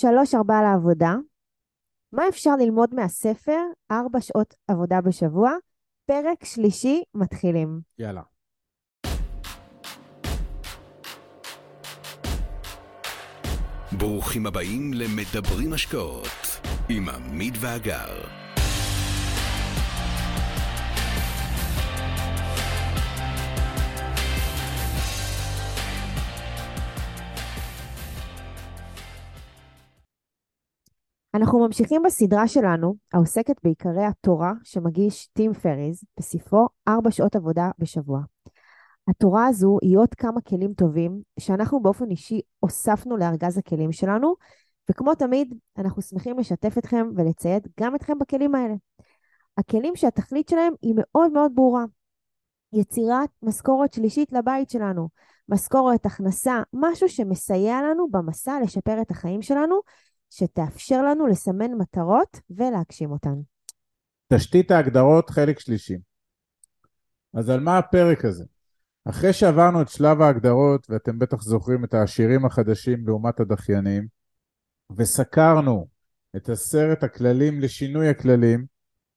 שלוש ארבע לעבודה. מה אפשר ללמוד מהספר? ארבע שעות עבודה בשבוע. פרק שלישי, מתחילים. יאללה. ברוכים הבאים למדברים השקעות עם עמית ואגר. אנחנו ממשיכים בסדרה שלנו, העוסקת בעיקרי התורה שמגיש טים פריז בספרו ארבע שעות עבודה בשבוע. התורה הזו היא עוד כמה כלים טובים שאנחנו באופן אישי הוספנו לארגז הכלים שלנו, וכמו תמיד, אנחנו שמחים לשתף אתכם ולצייד גם אתכם בכלים האלה. הכלים שהתכלית שלהם היא מאוד מאוד ברורה. יצירת משכורת שלישית לבית שלנו, משכורת, הכנסה, משהו שמסייע לנו במסע לשפר את החיים שלנו, שתאפשר לנו לסמן מטרות ולהגשים אותן. תשתית ההגדרות, חלק שלישי. אז על מה הפרק הזה? אחרי שעברנו את שלב ההגדרות, ואתם בטח זוכרים את העשירים החדשים לעומת הדחיינים, וסקרנו את עשרת הכללים לשינוי הכללים,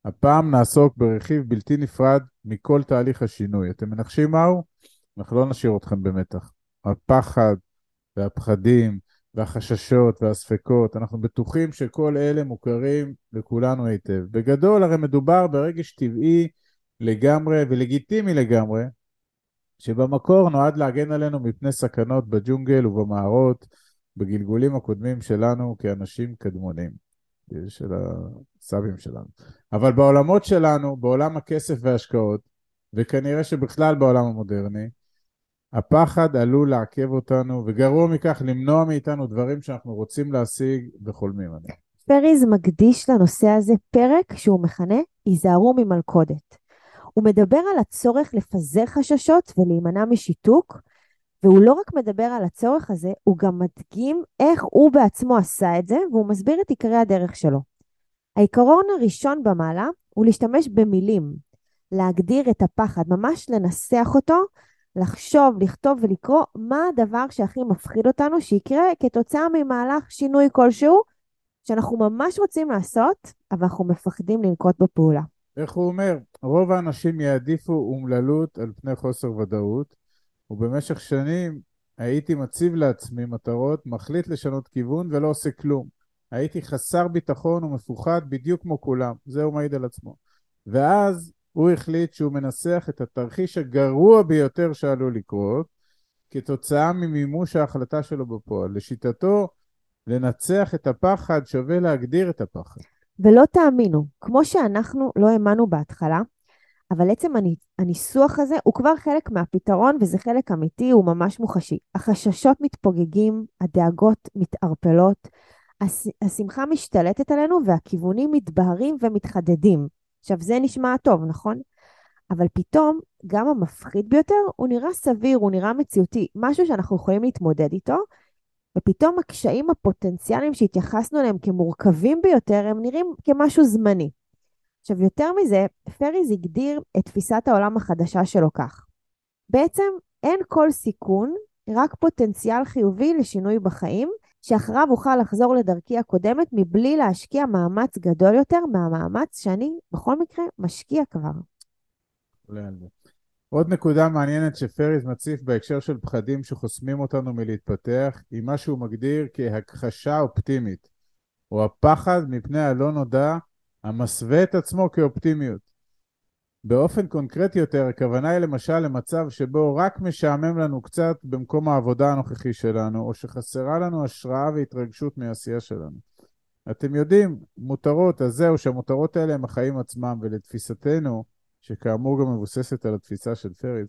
הפעם נעסוק ברכיב בלתי נפרד מכל תהליך השינוי. אתם מנחשים מהו? אנחנו לא נשאיר אתכם במתח. הפחד והפחדים והחששות והספקות, אנחנו בטוחים שכל אלה מוכרים לכולנו היטב. בגדול הרי מדובר ברגש טבעי לגמרי ולגיטימי לגמרי, שבמקור נועד להגן עלינו מפני סכנות בג'ונגל ובמערות, בגלגולים הקודמים שלנו כאנשים קדמונים, של הסבים שלנו. אבל בעולמות שלנו, בעולם הכסף וההשקעות, וכנראה שבכלל בעולם המודרני, הפחד עלול לעכב אותנו, וגרוע מכך למנוע מאיתנו דברים שאנחנו רוצים להשיג וחולמים עליהם. פריז מקדיש לנושא הזה פרק שהוא מכנה היזהרו ממלכודת. הוא מדבר על הצורך לפזר חששות ולהימנע משיתוק, והוא לא רק מדבר על הצורך הזה, הוא גם מדגים איך הוא בעצמו עשה את זה, והוא מסביר את עיקרי הדרך שלו. העיקרון הראשון במעלה הוא להשתמש במילים, להגדיר את הפחד, ממש לנסח אותו, לחשוב, לכתוב ולקרוא מה הדבר שהכי מפחיד אותנו שיקרה כתוצאה ממהלך שינוי כלשהו, שאנחנו ממש רוצים לעשות, אבל אנחנו מפחדים לנקוט בפעולה. איך הוא אומר? רוב האנשים יעדיפו אומללות על פני חוסר ודאות, ובמשך שנים הייתי מציב לעצמי מטרות, מחליט לשנות כיוון ולא עושה כלום. הייתי חסר ביטחון ומפוחד בדיוק כמו כולם, זה הוא מעיד על עצמו. ואז הוא החליט שהוא מנסח את התרחיש הגרוע ביותר שעלול לקרות, כתוצאה ממימוש ההחלטה שלו בפועל. לשיטתו, לנצח את הפחד שווה להגדיר את הפחד. ולא תאמינו, כמו שאנחנו לא האמנו בהתחלה, אבל עצם הניסוח הזה הוא כבר חלק מהפתרון וזה חלק אמיתי, הוא ממש מוחשי. החששות מתפוגגים, הדאגות מתערפלות, השמחה משתלטת עלינו והכיוונים מתבהרים ומתחדדים. עכשיו, זה נשמע טוב, נכון? אבל פתאום, גם המפחיד ביותר, הוא נראה סביר, הוא נראה מציאותי, משהו שאנחנו יכולים להתמודד איתו, ופתאום הקשיים הפוטנציאליים שהתייחסנו אליהם כמורכבים ביותר, הם נראים כמשהו זמני. עכשיו, יותר מזה, פריז הגדיר את תפיסת העולם החדשה שלו כך. בעצם אין כל סיכון, רק פוטנציאל חיובי לשינוי בחיים, שאחריו אוכל לחזור לדרכי הקודמת מבלי להשקיע מאמץ גדול יותר מהמאמץ שאני בכל מקרה משקיע כבר. עוד נקודה מעניינת שפריז מציף בהקשר של פחדים שחוסמים אותנו מלהתפתח, היא מה שהוא מגדיר כהכחשה אופטימית, או הפחד מפני הלא נודע המסווה את עצמו כאופטימיות. באופן קונקרטי יותר, הכוונה היא למשל למצב שבו רק משעמם לנו קצת במקום העבודה הנוכחי שלנו, או שחסרה לנו השראה והתרגשות מהעשייה שלנו. אתם יודעים, מותרות, אז זהו, שהמותרות האלה הם החיים עצמם, ולתפיסתנו, שכאמור גם מבוססת על התפיסה של פריז,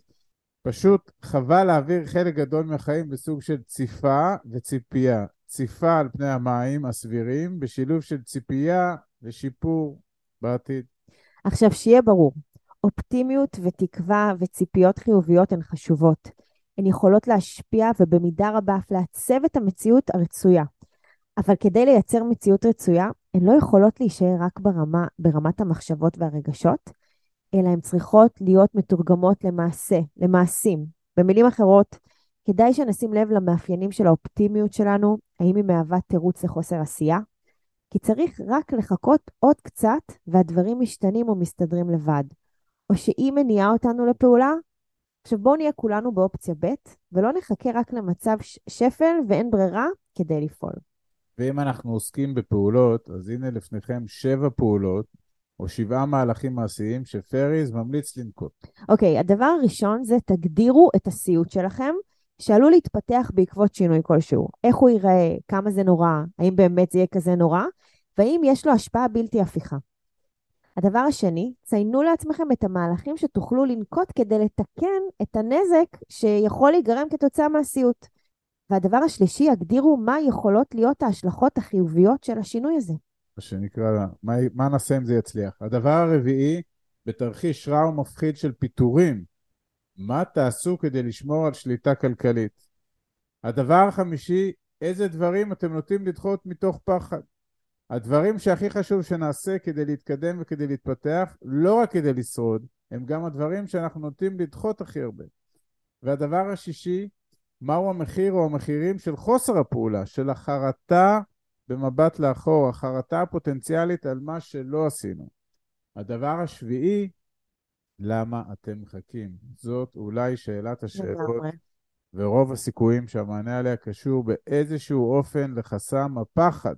פשוט חבל להעביר חלק גדול מהחיים בסוג של ציפה וציפייה. ציפה על פני המים הסבירים, בשילוב של ציפייה ושיפור בעתיד. עכשיו, שיהיה ברור, אופטימיות ותקווה וציפיות חיוביות הן חשובות. הן יכולות להשפיע ובמידה רבה אף לעצב את המציאות הרצויה. אבל כדי לייצר מציאות רצויה, הן לא יכולות להישאר רק ברמה, ברמת המחשבות והרגשות, אלא הן צריכות להיות מתורגמות למעשה, למעשים. במילים אחרות, כדאי שנשים לב למאפיינים של האופטימיות שלנו, האם היא מהווה תירוץ לחוסר עשייה, כי צריך רק לחכות עוד קצת והדברים משתנים או מסתדרים לבד, או שהיא מניעה אותנו לפעולה. עכשיו בואו נהיה כולנו באופציה ב', ולא נחכה רק למצב שפל ואין ברירה כדי לפעול. ואם אנחנו עוסקים בפעולות, אז הנה לפניכם שבע פעולות, או שבעה מהלכים מעשיים שפריז ממליץ לנקוט. אוקיי, okay, הדבר הראשון זה תגדירו את הסיוט שלכם, שעלול להתפתח בעקבות שינוי כלשהו. איך הוא ייראה, כמה זה נורא, האם באמת זה יהיה כזה נורא, והאם יש לו השפעה בלתי הפיכה. הדבר השני, ציינו לעצמכם את המהלכים שתוכלו לנקוט כדי לתקן את הנזק שיכול להיגרם כתוצאה מהסיוט. והדבר השלישי, הגדירו מה יכולות להיות ההשלכות החיוביות של השינוי הזה. מה שנקרא, מה, מה נעשה אם זה יצליח? הדבר הרביעי, בתרחיש רע ומפחיד של פיטורים, מה תעשו כדי לשמור על שליטה כלכלית? הדבר החמישי, איזה דברים אתם נוטים לדחות מתוך פחד? הדברים שהכי חשוב שנעשה כדי להתקדם וכדי להתפתח, לא רק כדי לשרוד, הם גם הדברים שאנחנו נוטים לדחות הכי הרבה. והדבר השישי, מהו המחיר או המחירים של חוסר הפעולה, של החרטה במבט לאחור, החרטה הפוטנציאלית על מה שלא עשינו. הדבר השביעי, למה אתם מחכים? זאת אולי שאלת השאלות, ורוב הסיכויים שהמענה עליה קשור באיזשהו אופן לחסם הפחד.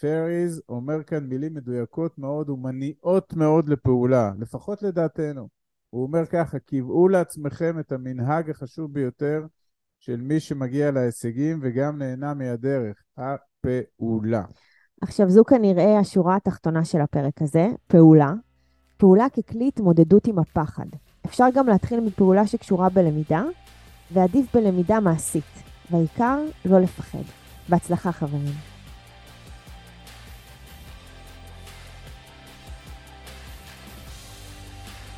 פריז אומר כאן מילים מדויקות מאוד ומניעות מאוד לפעולה, לפחות לדעתנו. הוא אומר ככה, קבעו לעצמכם את המנהג החשוב ביותר של מי שמגיע להישגים וגם נהנה מהדרך, הפעולה. עכשיו, זו כנראה השורה התחתונה של הפרק הזה, פעולה. פעולה ככלי התמודדות עם הפחד. אפשר גם להתחיל מפעולה שקשורה בלמידה, ועדיף בלמידה מעשית, והעיקר לא לפחד. בהצלחה חברים.